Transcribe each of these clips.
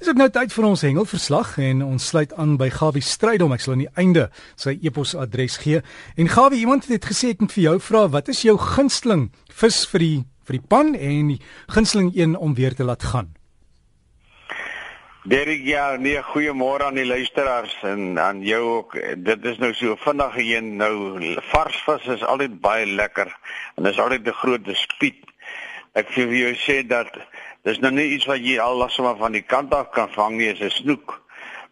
Dis ook nou tyd vir ons hengelverslag en ons sluit aan by Gawie Strydom. Ek sal aan die einde sy e-posadres gee. En Gawie, iemand het gesê ek moet vir jou vra, wat is jou gunsteling vis vir die vir die pan en die gunsteling een om weer te laat gaan? Derek, ja, nee, goeiemôre aan die luisteraars en aan jou ook. Dit is nou so vinnig een nou vars vis is altyd baie lekker en dis altyd 'n groot spiet. Ek vir jou sê dat Dis nou nie iets wat jy al lasoma van die kant af kan vang nie, is 'n snoek.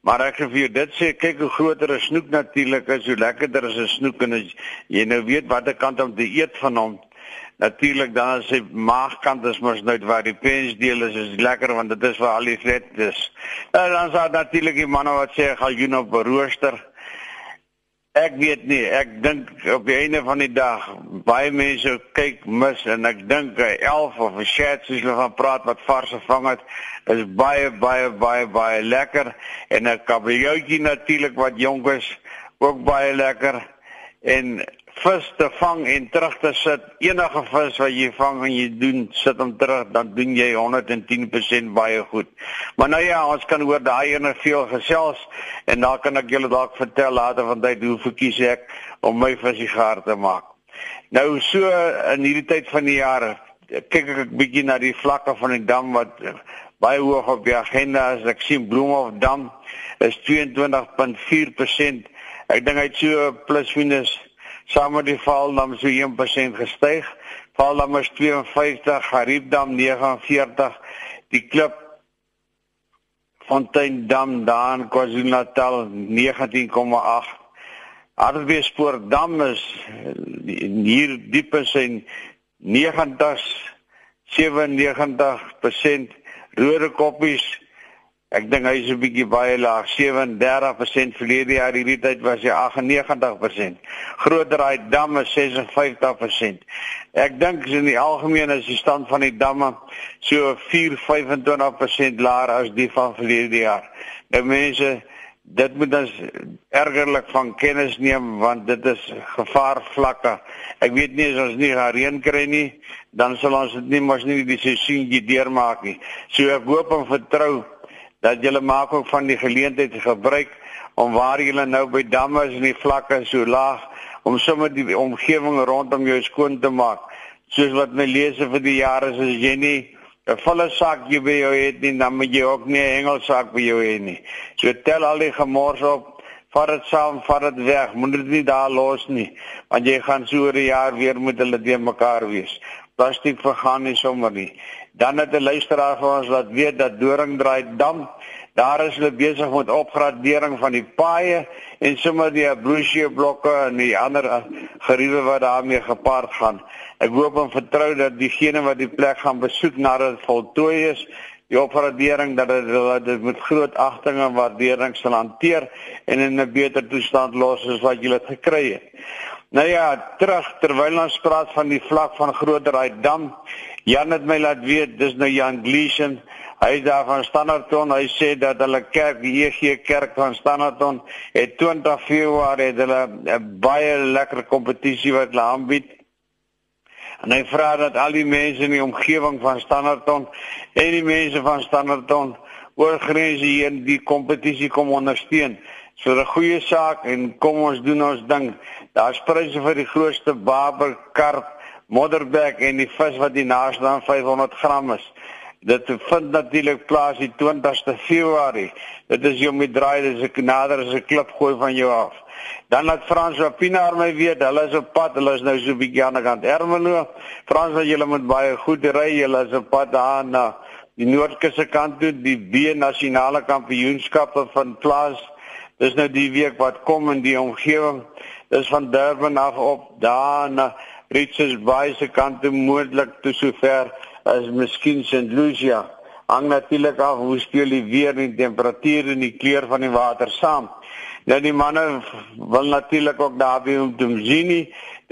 Maar ek vir jou dit sê, kyk hoe groter 'n snoek natuurlik is, hoe lekkerder is 'n snoek en as jy nou weet watter kant om te eet van hom. Natuurlik dan as hy maagkant is mos nou waar die pensdeel is, is lekker want dit is waar al die vet is. En dan sal natuurlik die manne wat sê gaan jy nou op rooster. Ek weet nie, ek dink op die einde van die dag baie mense kyk mis en ek dink 'n 11 of 'n chat soos hulle van praat wat vars gevang het is baie baie baie baie lekker. En 'n kabeljoutjie natuurlik wat jonk is ook baie lekker. En vis te vang en terug te sit. Enige vis wat jy vang en jy doen sit hom terug, dan doen jy 110% baie goed. Maar nou ja, ons kan oor daai ene veel gesels en dan kan ek julle dalk vertel later van tyd hoe verkies ek om my visie gaar te maak. Nou so in hierdie tyd van die jaar kyk ek 'n bietjie na die vlakke van die dam wat baie hoog op die agenda is. Ek sien Bloemhof dam is 22.4%. Ek dink hy het so plus minus saam met die Vaaldam so 1% gestyg. Vaaldam is 52, Gariepdam 49, die Klip Fonteindam daar in KwaZulu-Natal 19,8. Hartbeespoortdam is hier diep in 90 97% rode koppies Ek dink hy is 'n bietjie baie laag, 37% verlede jaar hierdie tyd was hy 98%. Groter hy damme 56%. Ek dink in die algemeen is die stand van die damme so 4-25% laer as die van verlede jaar. Nou mense, dit moet ons ergerlik van kennis neem want dit is gevaarvlakke. Ek weet nie as ons nie reën kry nie, dan sal ons dit nie mos nie die seisoen deurmaak nie. So ek hoop en vertrou dat julle maak ook van die geleentheid gebruik om waar julle nou by damme is en die vlakke so laag om sommer die omgewing rondom jou skoon te maak. Soos wat my lese vir die jare is as jy nie 'n volle sak jy by jou het nie, dan moet jy ook nie 'n hengelsak by jou hê nie. So tel al die gemors op, vat dit saam, vat dit weg, moet dit daar los nie, want jy gaan so oor 'n jaar weer met hulle te mekaar wees. Plastiek vergaan nie sommer nie. Dan het 'n luisteraar vir ons laat weet dat Doringdraai Dam, daar is hulle besig met opgradering van die paaie en sommer die ablusie blokke en die ander geriewe wat daarmee gepaard gaan. Ek hoop en vertrou dat diegene wat die plek gaan besoek nadat dit voltooi is, die opgradering dat dit dit met groot agting en waardering sal hanteer en in 'n beter toestand los as wat jy dit gekry het. Nou ja, terug terwyl ons praat van die vlak van Groterheid Dam, Jan het my laat weet, dis nou Jan Gleason. Hy is daar van Standerton. Hy sê dat hulle kerk, die EG Kerk van Standerton, het 20 Februarie het hulle 'n baie lekker kompetisie wat hulle aanbied. En hy vra dat al die mense in die omgewing van Standerton en die mense van Standerton oor grense hier die kompetisie kom ondersteun. So 'n goeie saak en kom ons doen ons ding. Daar's pryse vir die grootste baber, karp modderback en die vis wat die naaste aan 500 gram is. Dit vind natuurlik plaas die 20ste Februarie. Dit is jou met draai, dis 'n nader as 'n klip gooi van jou af. Dan laat Frans op Pinaar my weet, hulle is op pad, hulle is nou so bietjie aan die kant Ermelo. Frans, julle moet baie goed ry, julle is op pad daar na die Noordkusse kant toe, die B nasionale kampioenskappe van plaas. Dis nou die week wat kom in die omgewing. Dis van Durban af op daar na Richards Bay se kant toe moontlik tot sover as miskien St. Lucia. Hang natuurlik af hoe speel die weer en die temperatuur en die kleur van die water saam. Nou die manne wil natuurlik ook daar by om te sien.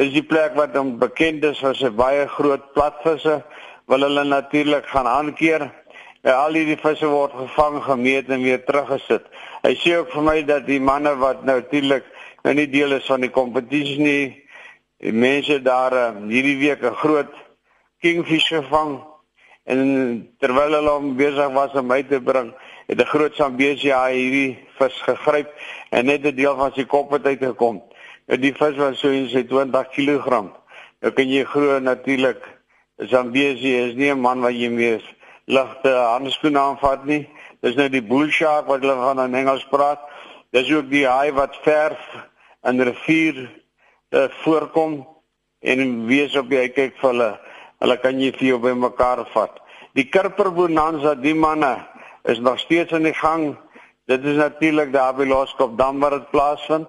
Dis die plek wat hom bekend is as 'n baie groot platvisse. Wil hulle natuurlik gaan aankeer. Al hierdie visse word gevang, gemeet en weer teruggesit. Hy sê ook vir my dat die manne wat natuurlik nou nie deel is van die kompetisie nie, Die mense daar uh, hierdie week 'n groot kingfish gevang en terwyl hulle hom besig was om my te bring, het 'n groot Zambesi haai hierdie vis gegryp en net 'n deel van sy kop het uitgekom. Nou die vis was so sy 20 kg. Nou kan jy glo natuurlik Zambesi is nie 'n man wat jy meer ligte handskoene aanvat nie. Dis nou die bull shark wat hulle van in Engels praat. Dis ook die haai wat verf in rivier uh, voorkom en wees op jy kyk vir hulle. Hulle kan jy vir jou bymekaar vat. Die Kurper Bonanza, die manne is nog steeds in die gang. Dit is natuurlik daar by Loskop Dam waar dit plaasvind.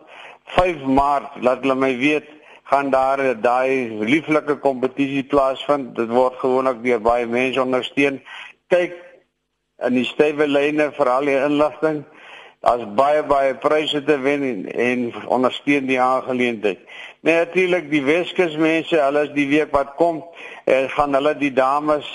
5 Maart, laat hulle my weet, gaan daar daai lieflike kompetisie plaasvind. Dit word gewoonlik deur baie mense ondersteun. Kyk in die stywe lyne vir al die inligting. Daar's baie baie pryse te wen en, en ondersteun die aangeleentheid. Nee, natuurlik die Weskus mense, hulle is die week wat kom, en gaan hulle die dames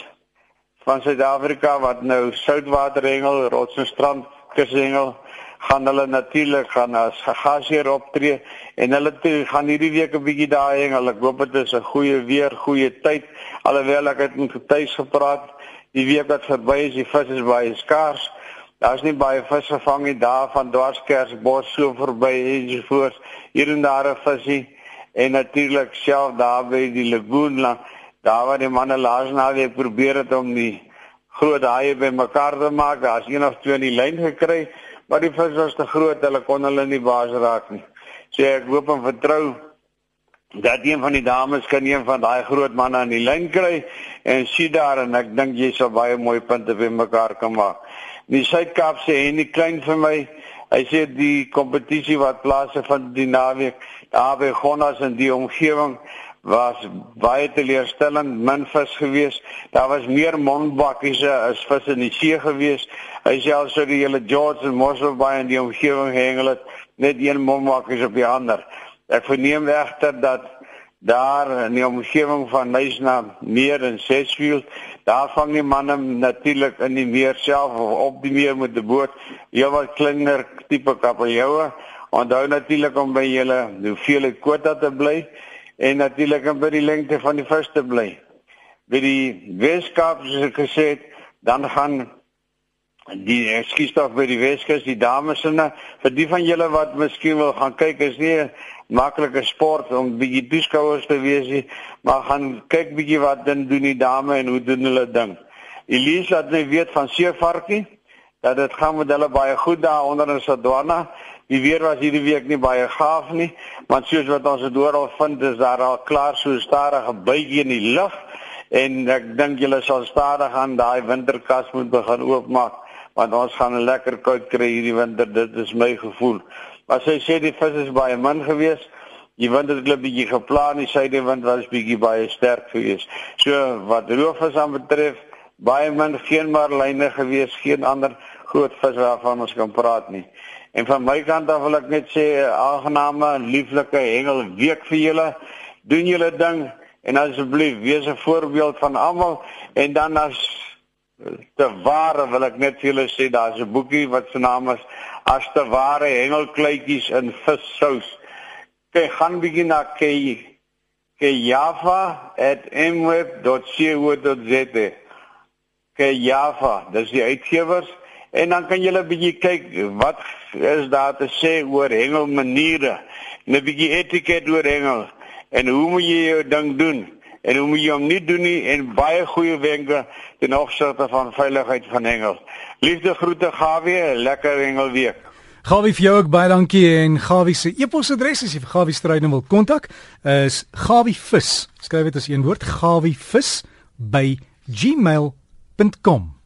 van Suid-Afrika wat nou soutwaterhengel, rots en strand kushengel gaan hulle natuurlik gaan as gasheer optree en hulle toe gaan hierdie week 'n bietjie daar hengel. Ek hoop dit is 'n goeie weer, goeie tyd. Alhoewel ek het met getuies gepraat, die week wat verby is, die vis is baie skaars. Daar's nie baie vis gevang nie daar van Dwarskersbos so verby ensovoorts. Hier en daar 'n visie en natuurlik self daar by die lagoon langs daar waar die manne laas naweek probeer het om die groot haie bymekaar te maak, daar's een of twee in die lyn gekry, maar die vis was te groot, hulle kon hulle nie baas raak nie. So ek hoop en vertrou dat een van die dames kan een van daai groot manne aan die lyn kry en sien daar en ek dink jy sal baie mooi punte bymekaar kan maak. Die Suid-Kaap en die klein vir my, hy sê die kompetisie wat plaasvind die naweek, daar by Gonnas in die omgewing was baie teleurstellend min vis gewees. Daar was meer mondbakkies as vis in die see gewees. Hy sê also die hele George en Mossel Bay in die omgewing hengel het net een mondbakkies op die ander. Ek verneem egter dat daar in die omgewing van Nysna meer en Sesfield daar vang die manne natuurlik in die meer self op die meer met die boot heelwat kleiner tipe kapeljoue. Onthou natuurlik om by julle hoeveelheid kwota te bly en natuurlik om by die lengte van die vis te bly. By die Weskaap soos ek gesê het, dan gaan die skiestaf by die Weskus, die dames en vir die van julle wat miskien wil gaan kyk, is nie 'n maklike sport om bietjie toeskouers te wees nie, maar gaan kyk bietjie wat dan doen die dame en hoe doen hulle ding. Elise het net weet van seevarkie dat dit gaan met hulle baie goed daar onder in Sodwana. Die weer was hierdie week nie baie gaaf nie, want soos wat ons dit oral vind, is daar al klaar so stadige buitjie in die lug en ek dink julle sal stadig aan daai winterkas moet begin oopmaak, want ons gaan 'n lekker koud kry hierdie winter, dit is my gevoel. Maar sy sê die vis is baie min gewees. Die wind het 'n bietjie geplan, die suidewind was bietjie baie sterk gewees. So wat roofvis aan betref, baie min geen marline gewees, geen ander groot vis waarvan ons kan praat nie. En van my kant af wil ek net sê aangename en lieflike hengel week vir julle. Doen julle ding en asseblief wees 'n voorbeeld van almal en dan as te ware wil ek net vir julle sê daar's 'n boekie wat se naam is As te ware hengelkluitjies in vissous. Kyk gaan bietjie na kyk kyjava@mweb.co.za. Kyjava, dis die uitgewers en dan kan jy 'n bietjie kyk wat is daar te sê oor hengel maniere, 'n bietjie etiket oor hengel en hoe moet jy jou ding doen en hoe moet jy hom nie doen nie en baie goeie wenke ten opsigte van veiligheid van hengel. Liefde groete Gawie, lekker hengelweek. Gawie vir jou ook baie dankie en Gawie se e-posadres as jy vir Gawie stryding wil kontak is gawievis. Skryf dit as een woord gawievis by gmail.com.